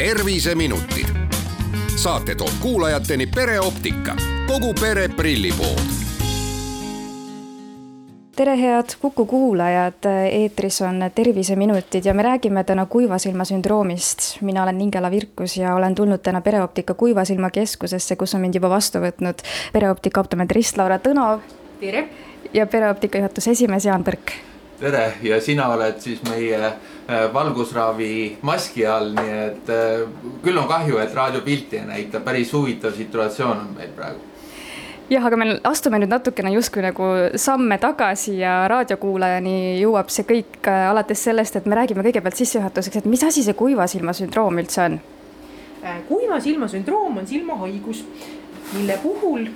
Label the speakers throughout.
Speaker 1: terviseminutid. saate toob kuulajateni pereoptika, kogu pere prillipood
Speaker 2: tere, head Kuku kuulajad, eetris on Terviseminutid ja me räägime täna kuivasilma sündroomist. mina olen Ingela Virkus ja olen tulnud täna Pereoptika Kuivasilma Keskusesse, kus on mind juba vastu võtnud pereoptika optometrist Laura Tõnov.
Speaker 3: tere!
Speaker 2: ja pereoptika juhatuse esimees Jaan Põrk.
Speaker 4: Tere ja sina oled siis meie äh, valgusraavi maski all, nii et äh, küll on kahju, et raadiopilti ei näita, päris huvitav situatsioon on meil praegu
Speaker 2: jah, aga me astume nüüd natukene justkui nagu samme tagasi ja raadiokuulajani jõuab see kõik äh, alates sellest, et me räägime kõigepealt sissejuhatuseks, et mis asi see kuivasilma sündroom üldse on?
Speaker 3: kuiva silma sündroom on silmahaigus, mille puhul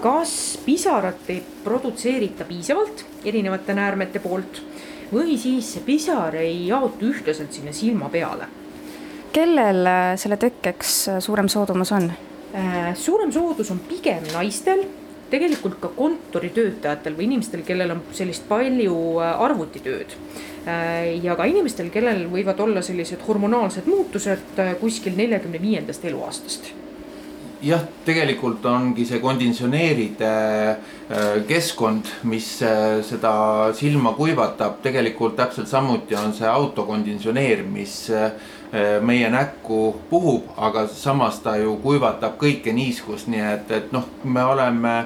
Speaker 3: kas pisarat ei produtseerita piisavalt erinevate näärmete poolt või siis see pisar ei jaotu ühtlaselt sinna silma peale.
Speaker 2: kellel äh, selle tekkeks äh, suurem soodumus on?
Speaker 3: Äh, suurem soodus on pigem naistel, tegelikult ka kontoritöötajatel või inimestel, kellel on sellist palju arvutitööd. ja ka inimestel, kellel võivad olla sellised hormonaalsed muutused kuskil neljakümne viiendast eluaastast
Speaker 4: jah, tegelikult ongi see konditsioneeride äh, keskkond, mis äh, seda silma kuivatab, tegelikult täpselt samuti on see autokonditsioneer, mis äh, meie näkku puhub, aga samas ta ju kuivatab kõike niiskust, nii et, et noh, me oleme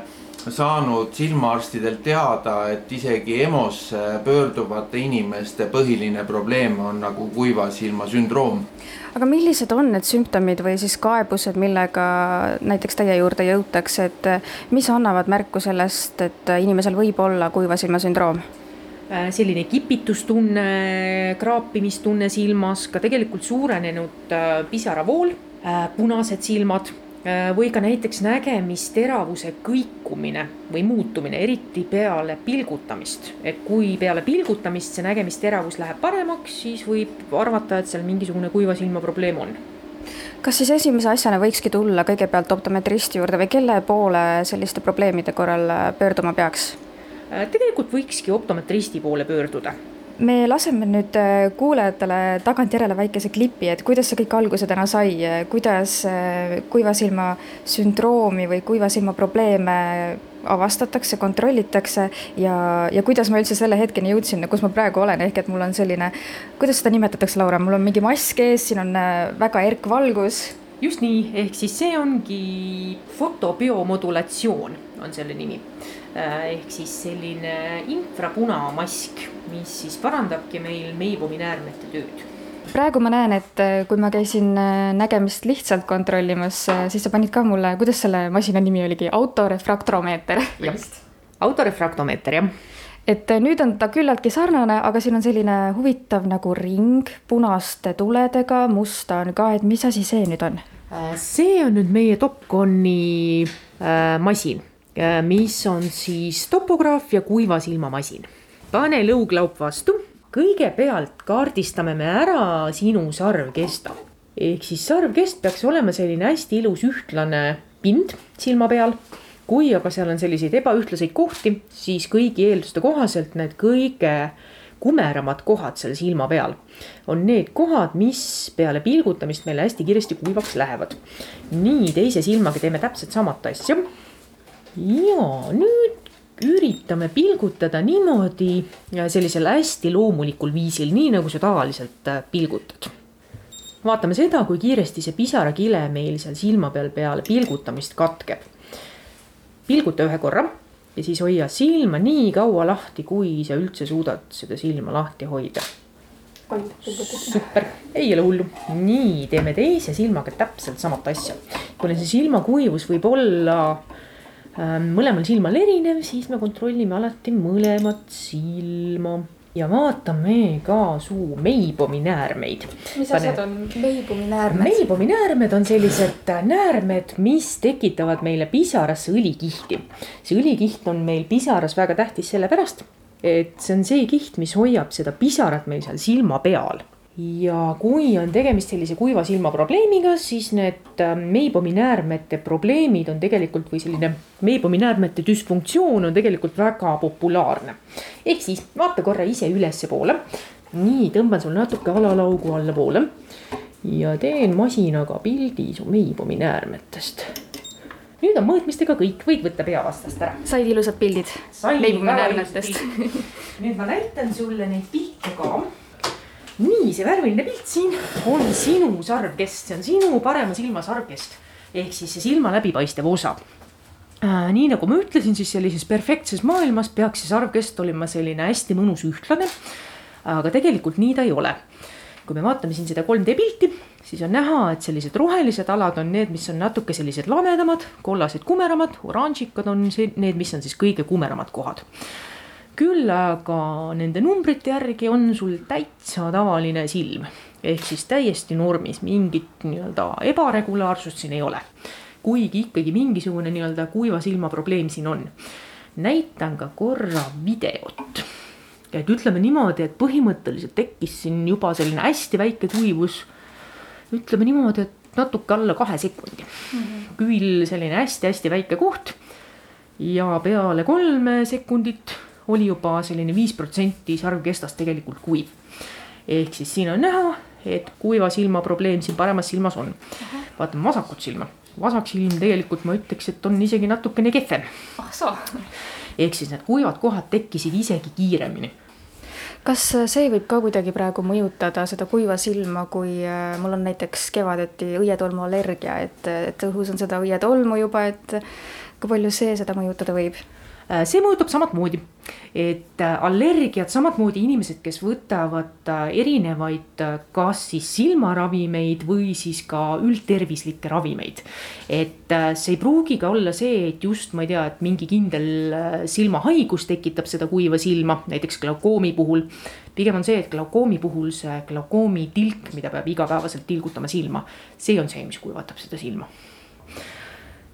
Speaker 4: saanud silmaarstidelt teada, et isegi EMO-sse pöörduvate inimeste põhiline probleem on nagu kuiva silma sündroom
Speaker 2: aga millised on need sümptomid või siis kaebused, millega näiteks teie juurde jõutakse, et mis annavad märku sellest, et inimesel võib olla kuiva silma sündroom?
Speaker 3: Äh, selline kipitustunne, kraapimistunne silmas, ka tegelikult suurenenud äh, pisaravool, äh, punased silmad Äh, või ka näiteks nägemisteravuse kõikumine või muutumine, eriti peale pilgutamist. et kui peale pilgutamist see nägemisteravus läheb paremaks, siis võib arvata, et seal mingisugune kuiva silma probleem on
Speaker 2: kas siis esimese asjana võikski tulla kõigepealt optometristi juurde või kelle poole selliste probleemide korral pöörduma peaks?
Speaker 3: Äh, tegelikult võikski optometristi poole pöörduda
Speaker 2: me laseme nüüd äh, kuulajatele tagantjärele väikese klipi, et kuidas see kõik alguse täna sai, kuidas äh, kuiva silma sündroomi või kuiva silma probleeme avastatakse, kontrollitakse ja, ja kuidas ma üldse selle hetkeni jõudsin, kus ma praegu olen, ehk et mul on selline, kuidas seda nimetatakse, Laura, mul on mingi mask ees, siin on äh, väga erkvalgus.
Speaker 3: Just nii, ehk siis see ongi fotobiomodulatsioon on selle nimi. Äh, ehk siis selline infrapunamask, mis siis parandabki meil meibuminäärmete tööd.
Speaker 2: Praegu ma näen, et äh, kui ma käisin äh, nägemist lihtsalt kontrollimas, siis sa panid ka mulle, kuidas selle masina nimi oligi, autorefraktromeeter.
Speaker 3: just, autorefraktomeeter jah
Speaker 2: et nüüd on ta küllaltki sarnane, aga siin on selline huvitav nagu ring punaste tuledega, musta on ka, et mis asi see nüüd on?
Speaker 3: see on nüüd meie Topconi äh, masin Äh, mis on siis topograaf ja kuivasilmamasin. pane lõuglaup vastu, kõigepealt kaardistame me ära sinu sarvkesta. ehk siis sarvkest peaks olema selline hästi ilus ühtlane pind silma peal. Kui aga seal on selliseid ebaühtlaseid kohti, siis kõigi eelduste kohaselt need kõige kumeramad kohad seal silma peal on need kohad, mis peale pilgutamist meile hästi kiiresti kuivaks lähevad. nii, teise silmaga teeme täpselt samat asja ja nüüd üritame pilgutada niimoodi sellisel hästi loomulikul viisil, nii nagu sa tavaliselt äh, pilgutad. vaatame seda, kui kiiresti see pisarakile meil seal silma peal peale pilgutamist katkeb. Pilguta ühe korra ja siis hoia silma nii kaua lahti, kui sa üldse suudad seda silma lahti hoida. super, ei ole hullu. nii, teeme teise silmaga täpselt samat asja. kuna see silmakuivus võib olla Ähm, mõlemal silmal erinev, siis me kontrollime alati mõlemat silma ja vaatame ka suu meibominäärmeid.
Speaker 2: mis asjad on meibominäärmed?
Speaker 3: meibominäärmed on sellised näärmed, mis tekitavad meile pisarasse õlikihti. see õlikiht on meil pisaras väga tähtis sellepärast, et see on see kiht, mis hoiab seda pisarat meil seal silma peal ja kui on tegemist sellise kuiva silma probleemiga, siis need äh, meibominäärmete probleemid on tegelikult või selline meibominäärmete düsfunktsioon on tegelikult väga populaarne. ehk siis vaata korra ise ülespoole. nii, tõmban sul natuke alalaugu allapoole ja teen masinaga pildi su meibumi näärmetest. nüüd on mõõtmistega kõik, võid võtta peavastast ära.
Speaker 2: said ilusad pildid
Speaker 3: nüüd ma näitan sulle neid pilte ka. Nii, see värviline pilt siin on sinu sarvkest, see on sinu parema silma sarvkest ehk siis see silma läbipaistev osa äh,. nii nagu ma ütlesin, siis sellises perfektses maailmas peaks see sarvkest olema selline hästi mõnus ühtlane. aga tegelikult nii ta ei ole kui me vaatame siin seda 3D pilti, siis on näha, et sellised rohelised alad on need, mis on natuke sellised lamedamad, kollased kumeramad, oranžikad on see, need, mis on siis kõige kumeramad kohad. Küll aga nende numbrite järgi on sul täitsa tavaline silm ehk siis täiesti normis, mingit nii-öelda ebaregulaarsust siin ei ole. kuigi ikkagi mingisugune nii-öelda kuiva silma probleem siin on. näitan ka korra videot et ütleme niimoodi, et põhimõtteliselt tekkis siin juba selline hästi väike kuivus. ütleme niimoodi, et natuke alla kahe sekundi mm. -hmm. küll selline hästi-hästi väike koht. ja peale kolme sekundit oli juba selline viis protsenti sarvkestast tegelikult kuiv. ehk siis siin on näha, et kuiva silma probleem siin paremas silmas on. vaatame vasakut silma, vasak silm tegelikult ma ütleks, et on isegi natukene kehvem.
Speaker 2: ah soo
Speaker 3: ehk siis need kuivad kohad tekkisid isegi kiiremini.
Speaker 2: kas see võib ka kuidagi praegu mõjutada seda kuiva silma, kui äh, mul on näiteks kevadeti õietolmuallergia, et, et õhus on seda õietolmu juba, et kui palju see seda mõjutada võib?
Speaker 3: Äh, see mõjutab samamoodi, et äh, allergiad samamoodi inimesed, kes võtavad äh, erinevaid, kas siis silmaravimeid või siis ka üldtervislikke ravimeid. et see ei pruugi ka olla see, et just ma ei tea, et mingi kindel silmahaigus tekitab seda kuiva silma, näiteks glaukoomi puhul. pigem on see, et glaukoomi puhul see glaukoomi tilk, mida peab igapäevaselt tilgutama silma, see on see, mis kuivatab seda silma.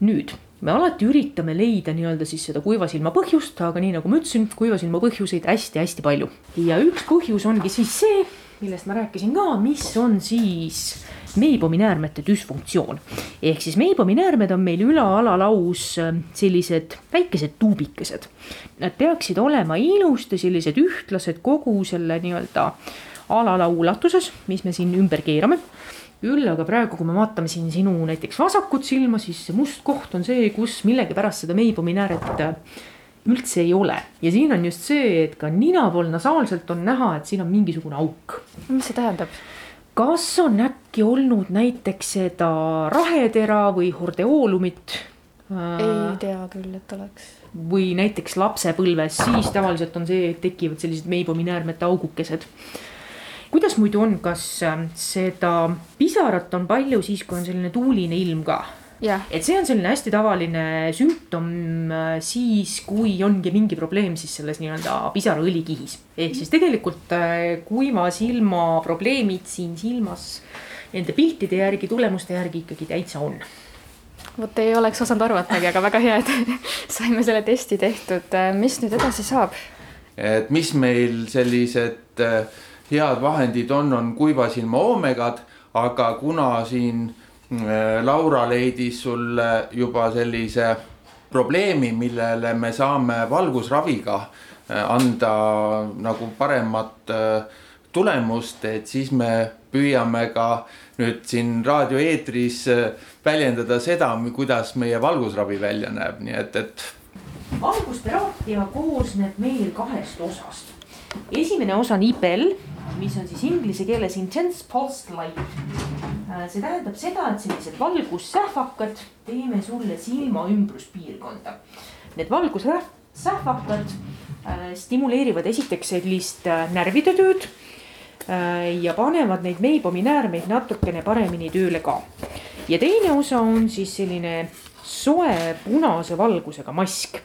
Speaker 3: nüüd me alati üritame leida nii-öelda siis seda kuiva silma põhjust, aga nii nagu ma ütlesin, kuiva silma põhjuseid hästi-hästi palju. ja üks põhjus ongi siis see, millest ma rääkisin ka, mis on siis meibomi näärmete düsfunktsioon. ehk siis meibomi näärmed on meil üla-alalaus äh, sellised väikesed tuubikesed. Nad peaksid olema ilusti sellised ühtlased kogu selle nii-öelda alalau ulatuses, mis me siin ümber keerame küll aga praegu, kui me vaatame siin sinu näiteks vasakut silma, siis see must koht on see, kus millegipärast seda meibominääret äh, üldse ei ole. ja siin on just see, et ka nina pool nasaalselt on näha, et siin on mingisugune auk.
Speaker 2: mis see tähendab?
Speaker 3: kas on äkki olnud näiteks seda rahetera või hordeoolumit?
Speaker 2: ei tea küll, et oleks.
Speaker 3: või näiteks lapsepõlves, siis tavaliselt on see, et tekivad sellised meibominäärmete augukesed kuidas muidu on, kas ähm, seda pisarat on palju siis, kui on selline tuuline ilm ka?
Speaker 2: Yeah.
Speaker 3: et see on selline hästi tavaline sümptom äh, siis, kui ongi mingi probleem siis selles nii-öelda pisaraõlikihis. ehk siis tegelikult äh, kuiva silma probleemid siin silmas nende piltide järgi, tulemuste järgi ikkagi täitsa on.
Speaker 2: vot ei oleks osanud arvatagi, aga väga hea, et saime selle testi tehtud. Äh, mis nüüd edasi saab?
Speaker 4: et mis meil sellised äh, head vahendid on, on kuiva silma oomegad, aga kuna siin äh, Laura leidis sulle juba sellise probleemi, millele me saame valgusraviga äh, anda nagu paremat äh, tulemust, et siis me püüame ka nüüd siin raadioeetris väljendada seda, kuidas meie valgusravi välja näeb, nii et, et.
Speaker 3: valgusteraapia koosneb meil kahest osast. esimene osa on IPL mis on siis inglise keeles intense pulsed light. Äh, see tähendab seda, et sellised valgussähvakad teeme sulle silma ümbruspiirkonda. Need valgussähvakad äh, stimuleerivad esiteks sellist äh, närvide tööd ja panevad neid meibomi näärmeid natukene paremini tööle ka. ja teine osa on siis selline soe punase valgusega mask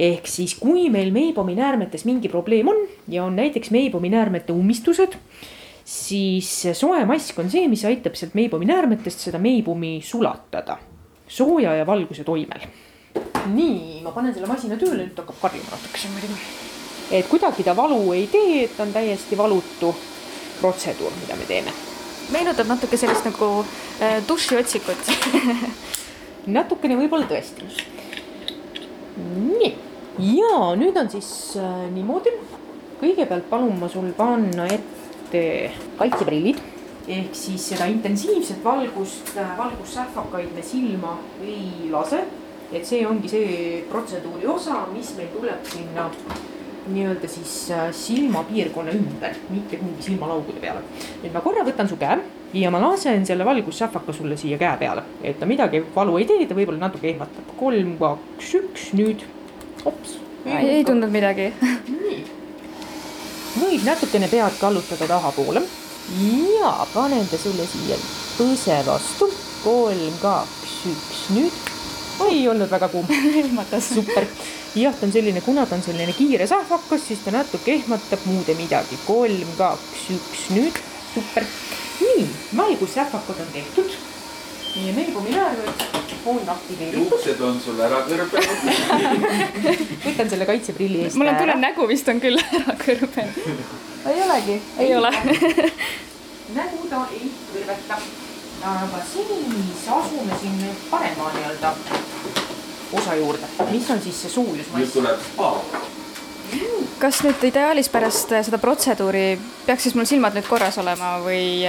Speaker 3: ehk siis, kui meil meibomi näärmetes mingi probleem on ja on näiteks meibomi näärmete ummistused, siis soe mask on see, mis aitab sealt meibomi näärmetest seda meibumi sulatada sooja ja valguse toimel. nii, ma panen selle masina tööle, nüüd hakkab karjuma natukese muidugi. et kuidagi ta valu ei tee, et ta on täiesti valutu protseduur, mida me teeme.
Speaker 2: meenutab natuke sellist nagu äh, dušiotsikut
Speaker 3: natukene võib-olla tõesti. nii ja nüüd on siis äh, niimoodi. kõigepealt palun ma sul panna ette kaitseprillid. ehk siis seda intensiivset valgust, valgussähvakaid me silma ei lase. et see ongi see protseduuri osa, mis meil tuleb sinna nii-öelda siis silmapiirkonna ümber, mitte kuhugi silmalaugude peale. nüüd ma korra võtan su käe ja ma lasen selle valgussähvaka sulle siia käe peale, et ta midagi valu ei tee, ta võib-olla natuke ehmatab. kolm, kaks, üks, nüüd hops.
Speaker 2: ei tundnud midagi.
Speaker 3: nii, võid natukene pead kallutada tahapoole ja panen ta sulle siia põse vastu. kolm, kaks, üks, nüüd. ei olnud väga kuum
Speaker 2: ehmatas.
Speaker 3: super, jah, ta on selline, kuna ta on selline kiire sähvakas, siis ta natuke ehmatab, muud ei midagi. kolm, kaks, üks, nüüd, super nii, valgussähvakud on tehtud. Meie meelguminäärved on aktiveeritud.
Speaker 4: juuksed on sul ära kõrbenud
Speaker 3: võtan selle kaitseprilli eest
Speaker 2: mul on tunne, nägu vist on küll ära kõrbenud. ei olegi? ei ole
Speaker 3: nägu ta ei kõrveta. aga siis asume siin nüüd parema nii-öelda osa juurde, mis on siis see
Speaker 4: nüüd
Speaker 3: soojusmass.
Speaker 4: tuleb spa.
Speaker 2: Kas nüüd ideaalis pärast seda protseduuri peaks siis mul silmad nüüd korras olema või,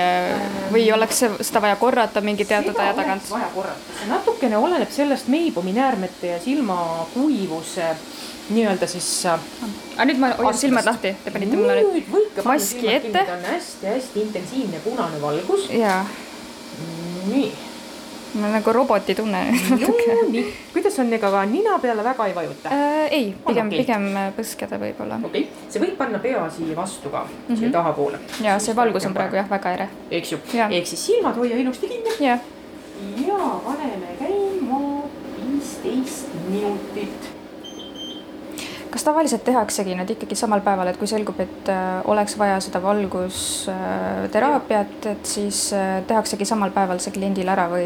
Speaker 2: või oleks seda vaja korrata mingi teatud aja tagant?
Speaker 3: vaja korrata, see natukene oleneb sellest meibominäärmete ja silmakuivuse nii-öelda siis äh,
Speaker 2: aga nüüd ma hoian silmad lahti, te panite mulle nüüd. maski ette.
Speaker 3: hästi-hästi intensiivne punane valgus. nii,
Speaker 2: mul on nagu roboti tunne
Speaker 3: nii, kuidas on, ega nina peale väga ei vajuta?
Speaker 2: äh, ei, pigem
Speaker 3: okei.
Speaker 2: pigem põskeda võib-olla.
Speaker 3: okei okay., sa võid panna pea siia vastu ka mm, -hmm.
Speaker 2: Mhm.
Speaker 3: siia tahapoole.
Speaker 2: ja see valgus on praegu jah, väga ere.
Speaker 3: eks ju, ehk siis silmad hoia ilusti kinni
Speaker 2: jah,
Speaker 3: ja paneme käima viisteist minutit.
Speaker 2: Kas tavaliselt tehaksegi nüüd ikkagi samal päeval, et kui selgub, et äh, oleks vaja seda valgusteraapiat, et siis äh, tehaksegi samal päeval see kliendil ära või,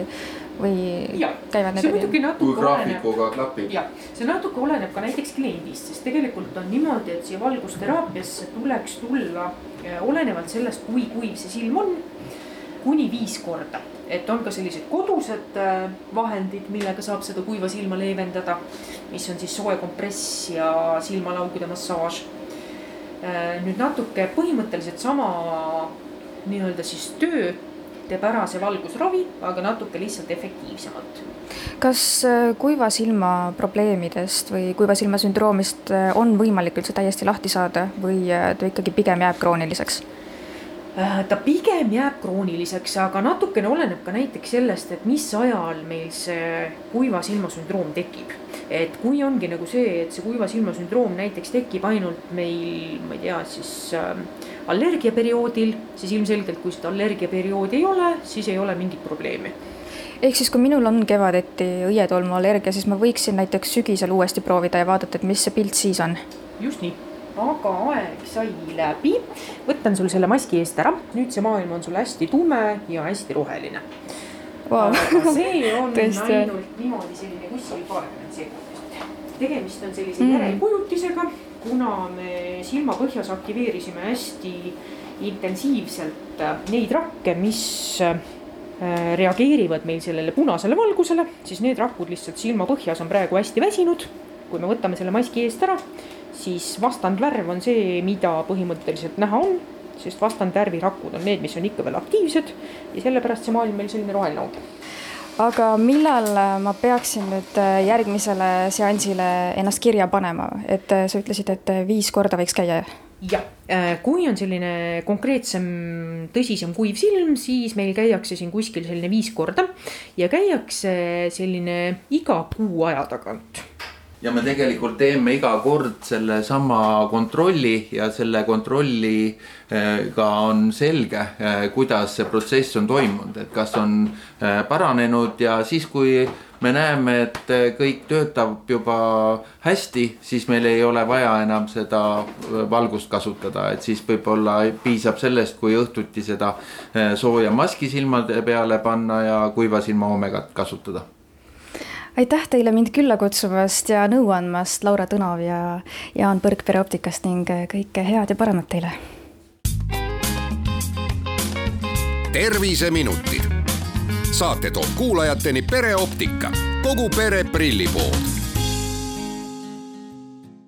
Speaker 2: või
Speaker 3: ja
Speaker 2: käivad
Speaker 3: see
Speaker 2: need
Speaker 3: muidugi
Speaker 4: kui
Speaker 3: natuke oleneb.
Speaker 4: graafikuga klapib.
Speaker 3: jah, see natuke oleneb ka näiteks kliendist, sest tegelikult on niimoodi, et siia valgusteraapiasse tuleks tulla olenevalt sellest, kui kuiv see silm on, kuni viis korda. Et on ka sellised kodused eh, vahendid, millega saab seda kuiva silma leevendada, mis on siis soe kompress ja silmalaugude massaaž. nüüd natuke põhimõtteliselt sama nii-öelda siis töö teeb ära see valgusravi, aga natuke lihtsalt efektiivsemalt
Speaker 2: kas äh, kuiva silma probleemidest või kuiva silma sündroomist äh, on võimalik üldse täiesti lahti saada või äh, ta ikkagi pigem jääb krooniliseks?
Speaker 3: Äh, ta pigem jääb krooniliseks, aga natukene oleneb ka näiteks sellest, et mis ajal meil see kuiva silma sündroom tekib. et kui ongi nagu see, et see kuiva silma sündroom näiteks tekib ainult meil, ma ei tea, siis äh, allergiaperioodil, siis ilmselgelt, kui seda allergiaperioodi ei ole, siis ei ole mingit probleemi
Speaker 2: ehk siis, kui minul on kevadeti õietolmuallergia, siis ma võiksin näiteks sügisel uuesti proovida ja vaadata, et mis see pilt siis on.
Speaker 3: just nii, aga aeg sai läbi. võtan sul selle maski eest ära, nüüd see maailm on sul hästi tume ja hästi roheline
Speaker 2: Wow.
Speaker 3: see on
Speaker 2: Tõesti.
Speaker 3: ainult niimoodi selline kuskil paarkümmend sekundit. tegemist on sellise
Speaker 2: Mm.
Speaker 3: mm. järelkujutisega, kuna me silmapõhjas aktiveerisime hästi intensiivselt äh, neid rakke, mis äh, reageerivad meil sellele punasele valgusele, siis need rakud lihtsalt silmapõhjas on praegu hästi väsinud. kui me võtame selle maski eest ära, siis vastandvärv on see, mida põhimõtteliselt näha on, sest vastandvärvi rakud on need, mis on ikka veel aktiivsed ja sellepärast see maailm meil selline roheline ongi
Speaker 2: aga millal äh, ma peaksin nüüd äh, järgmisele seansile ennast kirja panema, et äh, sa ütlesid, et viis korda võiks käia?
Speaker 3: jah, kui on selline konkreetsem, tõsisem kuiv silm, siis meil käiakse siin kuskil selline viis korda ja käiakse selline iga kuu aja tagant.
Speaker 4: Ja me tegelikult teeme iga kord sellesama kontrolli ja selle kontrolliga on selge, kuidas see protsess on toimunud, et kas on eh, paranenud ja siis, kui me näeme, et kõik töötab juba hästi, siis meil ei ole vaja enam seda valgust kasutada, et siis võib-olla piisab sellest, kui õhtuti seda eh, sooja maski silmade peale panna ja kuiva silma omegat kasutada
Speaker 2: aitäh teile mind külla kutsumast ja nõu andmast, Laura Tõnov ja Jaan Põrk Pereoptikast ning kõike head ja paremat teile!
Speaker 1: terviseminutid. saate toob kuulajateni pereoptika, kogu pere prillipood